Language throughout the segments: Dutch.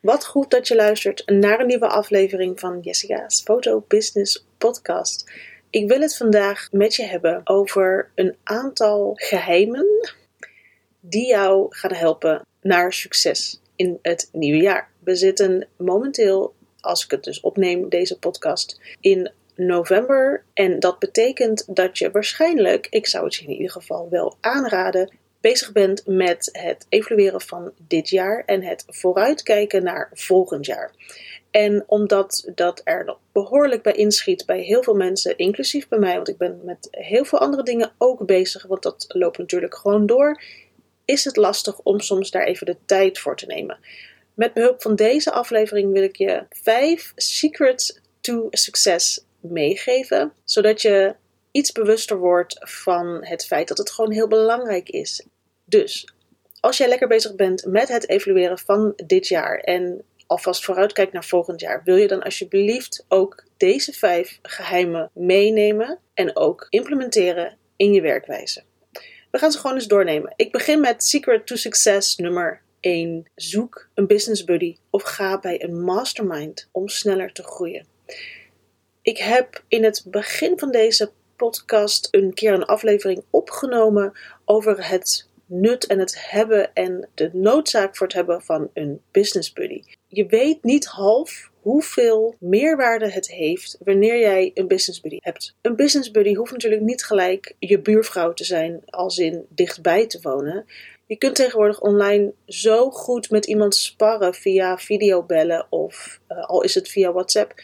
Wat goed dat je luistert naar een nieuwe aflevering van Jessica's Photo Business Podcast. Ik wil het vandaag met je hebben over een aantal geheimen die jou gaan helpen naar succes in het nieuwe jaar. We zitten momenteel, als ik het dus opneem, deze podcast, in november. En dat betekent dat je waarschijnlijk, ik zou het je in ieder geval wel aanraden, bezig bent met het evalueren van dit jaar en het vooruitkijken naar volgend jaar. En omdat dat er nog behoorlijk bij inschiet bij heel veel mensen, inclusief bij mij, want ik ben met heel veel andere dingen ook bezig, want dat loopt natuurlijk gewoon door, is het lastig om soms daar even de tijd voor te nemen. Met behulp van deze aflevering wil ik je vijf secrets to success meegeven, zodat je iets bewuster wordt van het feit dat het gewoon heel belangrijk is. Dus als jij lekker bezig bent met het evalueren van dit jaar en alvast vooruitkijkt naar volgend jaar, wil je dan alsjeblieft ook deze vijf geheimen meenemen en ook implementeren in je werkwijze. We gaan ze gewoon eens doornemen. Ik begin met Secret to Success nummer 1. Zoek een business buddy of ga bij een mastermind om sneller te groeien. Ik heb in het begin van deze podcast een keer een aflevering opgenomen over het nut en het hebben en de noodzaak voor het hebben van een business buddy. Je weet niet half hoeveel meerwaarde het heeft wanneer jij een business buddy hebt. Een business buddy hoeft natuurlijk niet gelijk je buurvrouw te zijn, als in dichtbij te wonen. Je kunt tegenwoordig online zo goed met iemand sparren via videobellen of uh, al is het via WhatsApp.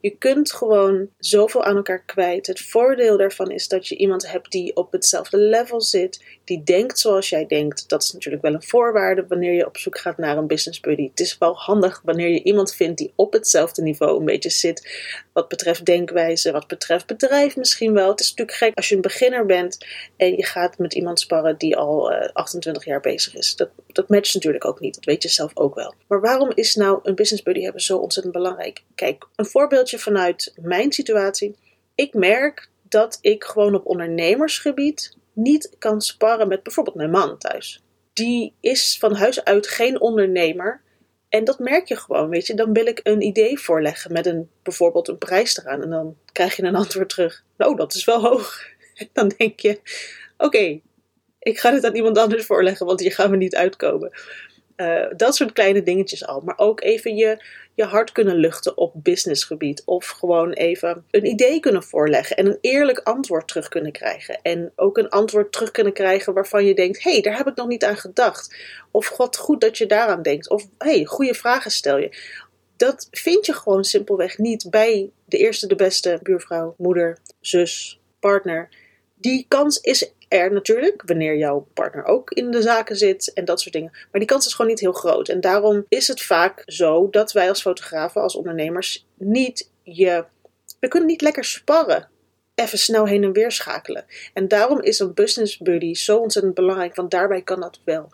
Je kunt gewoon zoveel aan elkaar kwijt. Het voordeel daarvan is dat je iemand hebt die op hetzelfde level zit, die denkt zoals jij denkt. Dat is natuurlijk wel een voorwaarde wanneer je op zoek gaat naar een business buddy. Het is wel handig wanneer je iemand vindt die op hetzelfde niveau een beetje zit. Wat betreft denkwijze, wat betreft bedrijf misschien wel. Het is natuurlijk gek als je een beginner bent en je gaat met iemand sparren die al 28 eh, jaar bezig is. Dat, dat matcht natuurlijk ook niet. Dat weet je zelf ook wel. Maar waarom is nou een business buddy hebben zo ontzettend belangrijk? Kijk, een voorbeeldje vanuit mijn situatie. Ik merk dat ik gewoon op ondernemersgebied niet kan sparren met bijvoorbeeld mijn man thuis. Die is van huis uit geen ondernemer. En dat merk je gewoon, weet je. Dan wil ik een idee voorleggen met een, bijvoorbeeld een prijs eraan. En dan krijg je een antwoord terug. Nou, dat is wel hoog. En dan denk je, oké, ik ga dit aan iemand anders voorleggen, want hier gaan we niet uitkomen. Uh, dat soort kleine dingetjes al. Maar ook even je, je hart kunnen luchten op businessgebied. Of gewoon even een idee kunnen voorleggen en een eerlijk antwoord terug kunnen krijgen. En ook een antwoord terug kunnen krijgen waarvan je denkt: hé, hey, daar heb ik nog niet aan gedacht. Of wat goed dat je daaraan denkt. Of hé, hey, goede vragen stel je. Dat vind je gewoon simpelweg niet bij de eerste, de beste buurvrouw, moeder, zus, partner. Die kans is er natuurlijk, wanneer jouw partner ook in de zaken zit en dat soort dingen. Maar die kans is gewoon niet heel groot. En daarom is het vaak zo dat wij als fotografen, als ondernemers, niet je. We kunnen niet lekker sparren. Even snel heen en weer schakelen. En daarom is een business buddy zo ontzettend belangrijk, want daarbij kan dat wel.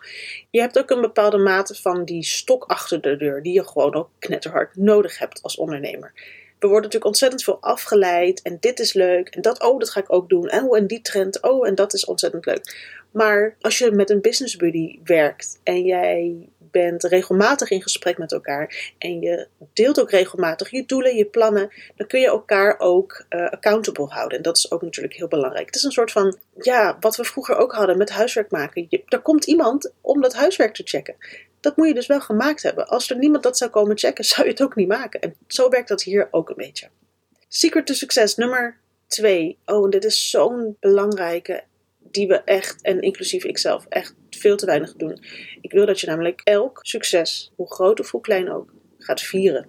Je hebt ook een bepaalde mate van die stok achter de deur, die je gewoon ook knetterhard nodig hebt als ondernemer we worden natuurlijk ontzettend veel afgeleid. En dit is leuk. En dat, oh, dat ga ik ook doen. En, oh, en die trend, oh, en dat is ontzettend leuk. Maar als je met een business buddy werkt en jij bent regelmatig in gesprek met elkaar en je deelt ook regelmatig je doelen, je plannen, dan kun je elkaar ook uh, accountable houden. En dat is ook natuurlijk heel belangrijk. Het is een soort van, ja, wat we vroeger ook hadden met huiswerk maken. Je, er komt iemand om dat huiswerk te checken dat moet je dus wel gemaakt hebben. Als er niemand dat zou komen checken, zou je het ook niet maken. En zo werkt dat hier ook een beetje. Secret to succes nummer 2. Oh, dit is zo'n belangrijke, die we echt, en inclusief ikzelf, echt veel te weinig doen. Ik wil dat je namelijk elk succes, hoe groot of hoe klein ook, gaat vieren.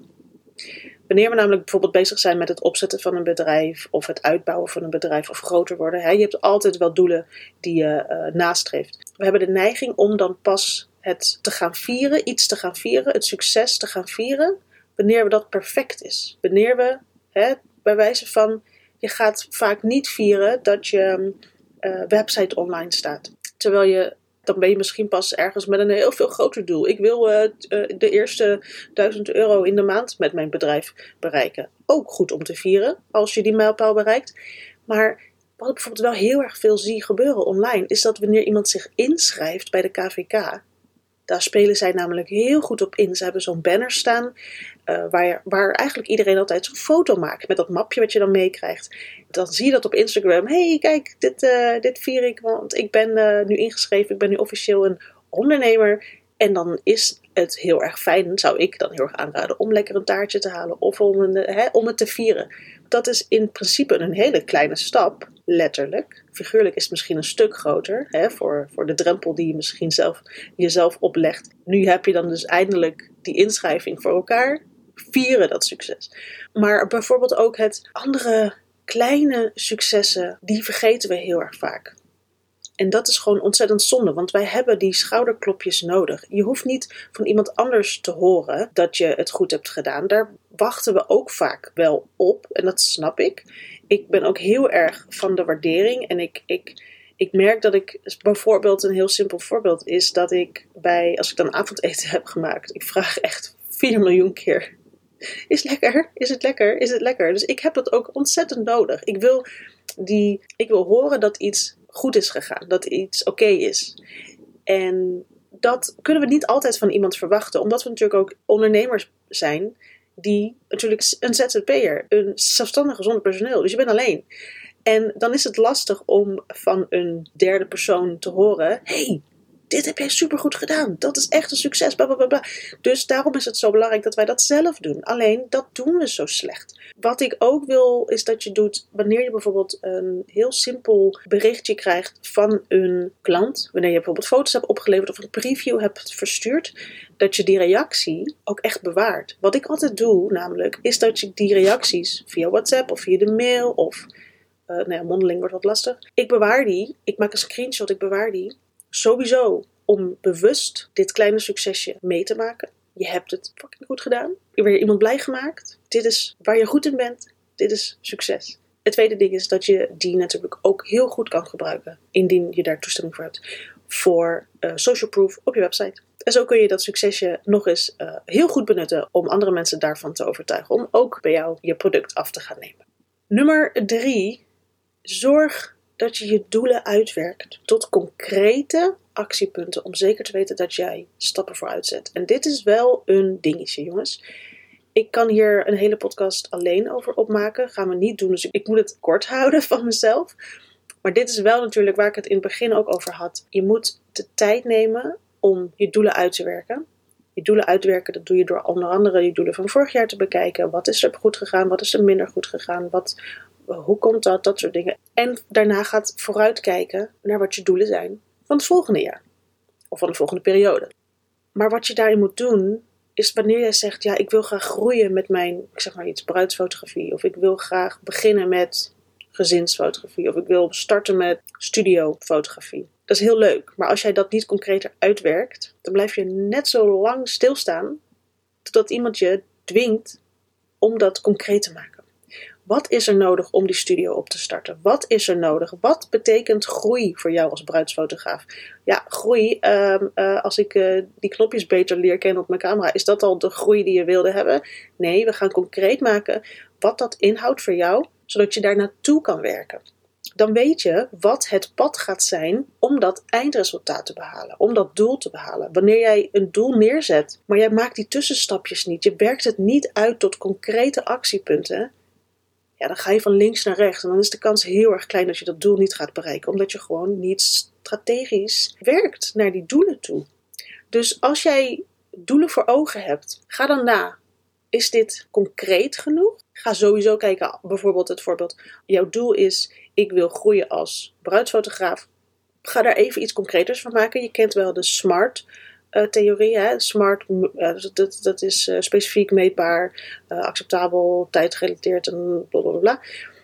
Wanneer we namelijk bijvoorbeeld bezig zijn met het opzetten van een bedrijf of het uitbouwen van een bedrijf of groter worden, hè, je hebt altijd wel doelen die je uh, nastreeft. We hebben de neiging om dan pas het te gaan vieren, iets te gaan vieren, het succes te gaan vieren, wanneer dat perfect is. Wanneer we, hè, bij wijze van, je gaat vaak niet vieren dat je uh, website online staat. Terwijl je, dan ben je misschien pas ergens met een heel veel groter doel. Ik wil uh, de eerste duizend euro in de maand met mijn bedrijf bereiken. Ook goed om te vieren als je die mijlpaal bereikt. Maar wat ik bijvoorbeeld wel heel erg veel zie gebeuren online, is dat wanneer iemand zich inschrijft bij de KVK, Daar spelen zij namelijk heel goed op in. Ze hebben zo'n banner staan uh, waar, waar eigenlijk iedereen altijd zo'n foto maakt met dat mapje wat je dan meekrijgt. Dan zie je dat op Instagram. hey, kijk, dit, uh, dit vier ik, want ik ben uh, nu ingeschreven. Ik ben nu officieel een ondernemer. En dan is het heel erg fijn, zou ik dan heel erg aanraden, om lekker een taartje te halen of om, om het te vieren. Dat is in principe een hele kleine stap, letterlijk. Figuurlijk is het misschien een stuk groter voor, voor de drempel die je misschien zelf, jezelf oplegt. Nu heb je dan dus eindelijk die inschrijving voor elkaar. Vieren dat succes. Maar bijvoorbeeld ook het andere kleine successen, die vergeten we heel erg vaak. En dat is gewoon ontzettend zonde, want wij hebben die schouderklopjes nodig. Je hoeft niet van iemand anders te horen dat je het goed hebt gedaan. Daar wachten we ook vaak wel op en dat snap ik. Ik ben ook heel erg van de waardering en ik, ik, ik merk dat ik bijvoorbeeld een heel simpel voorbeeld is dat ik bij, als ik dan avondeten heb gemaakt, ik vraag echt 4 miljoen keer. Is lekker? Is het lekker? Is het lekker? Dus ik heb dat ook ontzettend nodig. Ik wil, die, ik wil horen dat iets goed is gegaan, dat iets oké is. En dat kunnen we niet altijd van iemand verwachten, omdat we natuurlijk ook ondernemers zijn die natuurlijk een ZZP'er, een zelfstandige zonder personeel, dus je bent alleen. En dan is het lastig om van een derde persoon te horen: hey, dit heb jij supergoed gedaan. Dat is echt een succes. Blablabla. Dus daarom is het zo belangrijk dat wij dat zelf doen. Alleen dat doen we zo slecht. Wat ik ook wil is dat je doet wanneer je bijvoorbeeld een heel simpel berichtje krijgt van een klant. Wanneer je bijvoorbeeld foto's hebt opgeleverd of een preview hebt verstuurd. Dat je die reactie ook echt bewaart. Wat ik altijd doe namelijk is dat je die reacties via WhatsApp of via de mail of uh, nou ja, mondeling wordt wat lastig. Ik bewaar die. Ik maak een screenshot. Ik bewaar die sowieso om bewust dit kleine succesje mee te maken. Je hebt het fucking goed gedaan. Je hebt iemand blij gemaakt. Dit is waar je goed in bent. Dit is succes. Het tweede ding is dat je die natuurlijk ook heel goed kan gebruiken, indien je daar toestemming voor hebt, voor uh, social proof op je website. En zo kun je dat succesje nog eens uh, heel goed benutten om andere mensen daarvan te overtuigen, om ook bij jou je product af te gaan nemen. Nummer drie, zorg dat je je doelen uitwerkt tot concrete actiepunten om zeker te weten dat jij stappen vooruit zet. En dit is wel een dingetje, jongens. Ik kan hier een hele podcast alleen over opmaken. Gaan we niet doen, dus ik moet het kort houden van mezelf. Maar dit is wel natuurlijk waar ik het in het begin ook over had. Je moet de tijd nemen om je doelen uit te werken. Je doelen uitwerken, dat doe je door onder andere je doelen van vorig jaar te bekijken. Wat is er goed gegaan? Wat is er minder goed gegaan? Wat hoe komt dat? Dat soort dingen. En daarna gaat vooruitkijken naar wat je doelen zijn van het volgende jaar. Of van de volgende periode. Maar wat je daarin moet doen, is wanneer jij zegt: Ja, ik wil graag groeien met mijn, ik zeg maar iets, bruidsfotografie. Of ik wil graag beginnen met gezinsfotografie. Of ik wil starten met studiofotografie. Dat is heel leuk. Maar als jij dat niet concreter uitwerkt, dan blijf je net zo lang stilstaan totdat iemand je dwingt om dat concreet te maken. Wat is er nodig om die studio op te starten? Wat is er nodig? Wat betekent groei voor jou als bruidsfotograaf? Ja, groei, ehm, eh, als ik uh, die knopjes beter leer kennen op mijn camera, is dat al de groei die je wilde hebben? Nee, we gaan concreet maken wat dat inhoudt voor jou, zodat je daar naartoe kan werken. Dan weet je wat het pad gaat zijn om dat eindresultaat te behalen, om dat doel te behalen. Wanneer jij een doel neerzet, maar jij maakt die tussenstapjes niet, je werkt het niet uit tot concrete actiepunten, dan ga je van links naar rechts. En dan is de kans heel erg klein dat je dat doel niet gaat bereiken, omdat je gewoon niet strategisch werkt naar die doelen toe. Dus als jij doelen voor ogen hebt, ga dan na. Is dit concreet genoeg? Ga sowieso kijken, bijvoorbeeld het voorbeeld. Jouw doel is: ik wil groeien als bruidsfotograaf. Ga daar even iets concreters van maken. Je kent wel de SMART theorie. Hè? Smart, uh, dat, dat is uh, specifiek meetbaar, acceptabel, tijdgerelateerd en blablabla.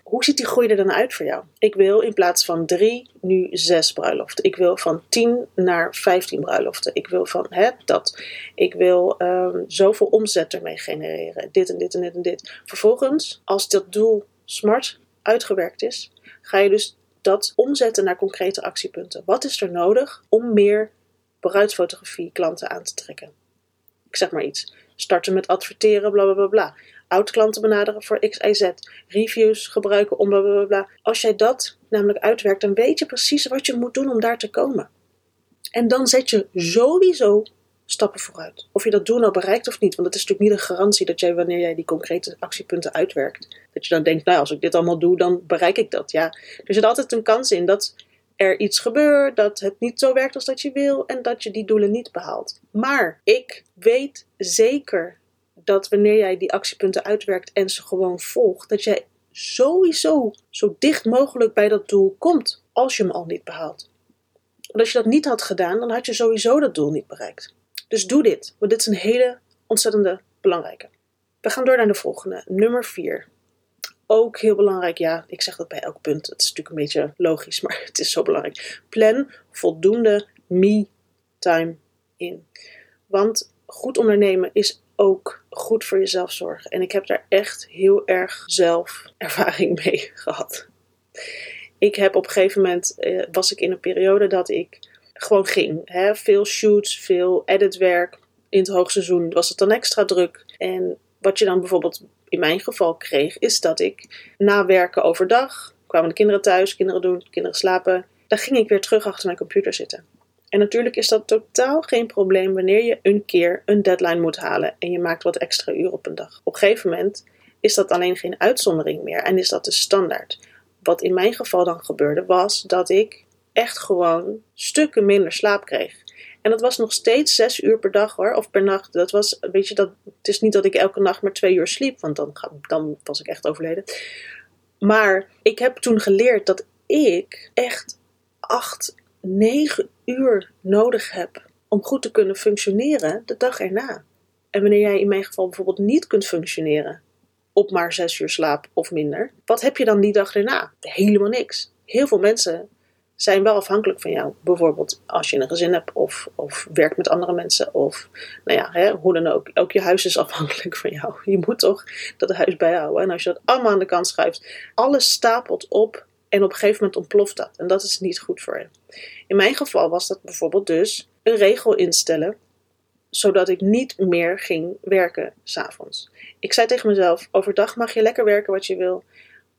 Hoe ziet die groei er dan uit voor jou? Ik wil in plaats van drie nu zes bruiloften. Ik wil van tien naar vijftien bruiloften. Ik wil van hè, dat. Ik wil um, zoveel omzet ermee genereren. Dit en dit en dit en dit. Vervolgens, als dat doel smart uitgewerkt is, ga je dus dat omzetten naar concrete actiepunten. Wat is er nodig om meer bruidsfotografie klanten aan te trekken. Ik zeg maar iets. Starten met adverteren, bla bla bla bla. Oud klanten benaderen voor X, Y, Z. Reviews gebruiken om bla bla bla. Als jij dat namelijk uitwerkt, dan weet je precies wat je moet doen om daar te komen. En dan zet je sowieso stappen vooruit. Of je dat doel nou bereikt of niet, want het is natuurlijk niet een garantie dat jij wanneer jij die concrete actiepunten uitwerkt, dat je dan denkt, nou als ik dit allemaal doe, dan bereik ik dat. Ja, er zit altijd een kans in dat er iets gebeurt, dat het niet zo werkt als dat je wil en dat je die doelen niet behaalt. Maar ik weet zeker dat wanneer jij die actiepunten uitwerkt en ze gewoon volgt, dat jij sowieso zo dicht mogelijk bij dat doel komt als je hem al niet behaalt. Want als je dat niet had gedaan, dan had je sowieso dat doel niet bereikt. Dus doe dit, want dit is een hele ontzettende belangrijke. We gaan door naar de volgende, nummer 4. Ook heel belangrijk, ja, ik zeg dat bij elk punt. Het is natuurlijk een beetje logisch, maar het is zo belangrijk. Plan voldoende me-time in. Want goed ondernemen is ook goed voor jezelf zorgen. En ik heb daar echt heel erg zelf ervaring mee gehad. Ik heb op een gegeven moment, eh, was ik in een periode dat ik gewoon ging. Hè? Veel shoots, veel editwerk. In het hoogseizoen was het dan extra druk. En wat je dan bijvoorbeeld in mijn geval kreeg, is dat ik na werken overdag, kwamen de kinderen thuis, kinderen doen, kinderen slapen, dan ging ik weer terug achter mijn computer zitten. En natuurlijk is dat totaal geen probleem wanneer je een keer een deadline moet halen en je maakt wat extra uur op een dag. Op een gegeven moment is dat alleen geen uitzondering meer en is dat de standaard. Wat in mijn geval dan gebeurde was dat ik echt gewoon stukken minder slaap kreeg. En dat was nog steeds zes uur per dag hoor, of per nacht. Dat was, weet je, dat, het is niet dat ik elke nacht maar twee uur sliep, want dan, dan was ik echt overleden. Maar ik heb toen geleerd dat ik echt acht, negen uur nodig heb om goed te kunnen functioneren de dag erna. En wanneer jij in mijn geval bijvoorbeeld niet kunt functioneren op maar zes uur slaap of minder, wat heb je dan die dag erna? Helemaal niks. Heel veel mensen zijn wel afhankelijk van jou. Bijvoorbeeld als je een gezin hebt of, of werkt met andere mensen. Of nou ja, hè, hoe dan ook. Ook je huis is afhankelijk van jou. Je moet toch dat huis bijhouden. En als je dat allemaal aan de kant schuift, alles stapelt op en op een gegeven moment ontploft dat. En dat is niet goed voor je. In mijn geval was dat bijvoorbeeld dus een regel instellen zodat ik niet meer ging werken s'avonds. Ik zei tegen mezelf: overdag mag je lekker werken wat je wil.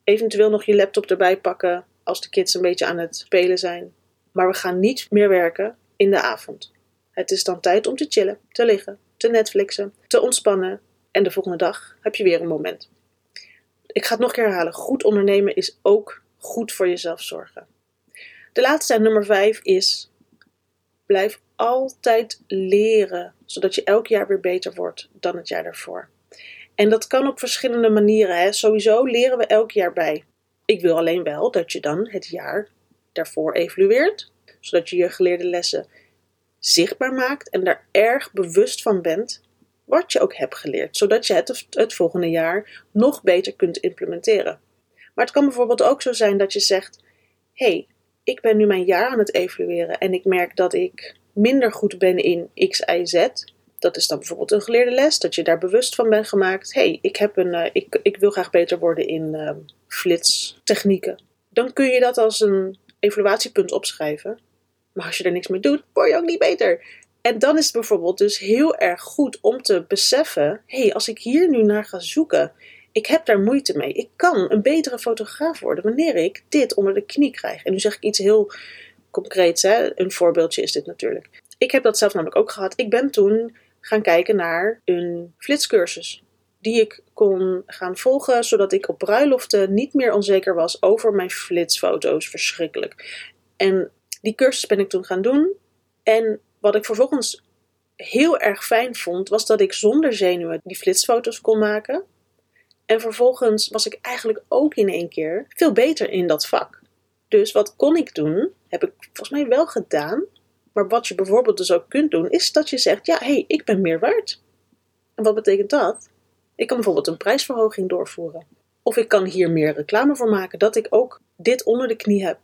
Eventueel nog je laptop erbij pakken als de kids een beetje aan het spelen zijn. Maar we gaan niet meer werken in de avond. Het is dan tijd om te chillen, te liggen, te Netflixen, te ontspannen. En de volgende dag heb je weer een moment. Ik ga het nog een keer herhalen. Goed ondernemen is ook goed voor jezelf zorgen. De laatste en nummer vijf is: blijf altijd leren, zodat je elk jaar weer beter wordt dan het jaar daarvoor. En dat kan op verschillende manieren. Hè. Sowieso leren we elk jaar bij. Ik wil alleen wel dat je dan het jaar daarvoor evalueert, zodat je je geleerde lessen zichtbaar maakt en daar erg bewust van bent wat je ook hebt geleerd, zodat je het het volgende jaar nog beter kunt implementeren. Maar het kan bijvoorbeeld ook zo zijn dat je zegt: hey, ik ben nu mijn jaar aan het evalueren en ik merk dat ik minder goed ben in X, Y, Z. Dat is dan bijvoorbeeld een geleerde les, dat je daar bewust van bent gemaakt. hey, ik, heb een, uh, ik, ik wil graag beter worden in uh, flitstechnieken. Dan kun je dat als een evaluatiepunt opschrijven. Maar als je er niks mee doet, word je ook niet beter. En dan is het bijvoorbeeld dus heel erg goed om te beseffen: hé, hey, als ik hier nu naar ga zoeken, ik heb daar moeite mee. Ik kan een betere fotograaf worden wanneer ik dit onder de knie krijg. En nu zeg ik iets heel concreets, hè? een voorbeeldje is dit natuurlijk. Ik heb dat zelf namelijk ook gehad. Ik ben toen gaan kijken naar een flitscursus. Die ik kon gaan volgen, zodat ik op bruiloften niet meer onzeker was over mijn flitsfoto's. Verschrikkelijk. En die cursus ben ik toen gaan doen. En wat ik vervolgens heel erg fijn vond, was dat ik zonder zenuwen die flitsfoto's kon maken. En vervolgens was ik eigenlijk ook in één keer veel beter in dat vak. Dus wat kon ik doen? Heb ik volgens mij wel gedaan. Maar wat je bijvoorbeeld dus ook kunt doen, is dat je zegt: ja, hé, hey, ik ben meer waard. En wat betekent dat? Ik kan bijvoorbeeld een prijsverhoging doorvoeren. Of ik kan hier meer reclame voor maken, dat ik ook dit onder de knie heb.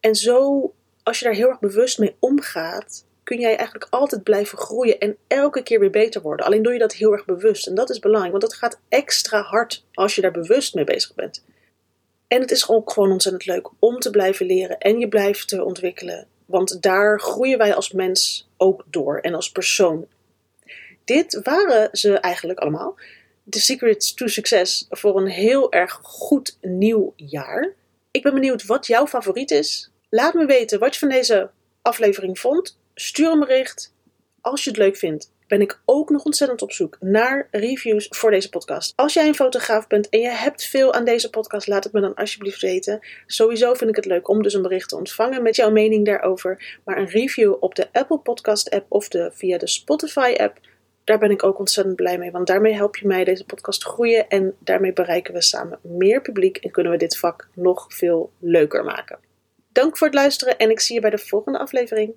En zo, als je daar heel erg bewust mee omgaat, kun jij eigenlijk altijd blijven groeien en elke keer weer beter worden. Alleen doe je dat heel erg bewust. En dat is belangrijk, want dat gaat extra hard als je daar bewust mee bezig bent. En het is ook gewoon ontzettend leuk om te blijven leren en je blijft te ontwikkelen. Want daar groeien wij als mens ook door en als persoon. Dit waren ze eigenlijk allemaal. De Secrets to Success voor een heel erg goed nieuw jaar. Ik ben benieuwd wat jouw favoriet is. Laat me weten wat je van deze aflevering vond. Stuur een bericht Als je het leuk vindt, ben ik ook nog ontzettend op zoek naar reviews voor deze podcast. Als jij een fotograaf bent en je hebt veel aan deze podcast, laat het me dan alsjeblieft weten. Sowieso vind ik het leuk om dus een bericht te ontvangen met jouw mening daarover. Maar een review op de Apple Podcast app of de, via de Spotify app, daar ben ik ook ontzettend blij mee. Want daarmee help je mij deze podcast groeien en daarmee bereiken we samen meer publiek en kunnen we dit vak nog veel leuker maken. Dank voor het luisteren en ik zie je bij de volgende aflevering.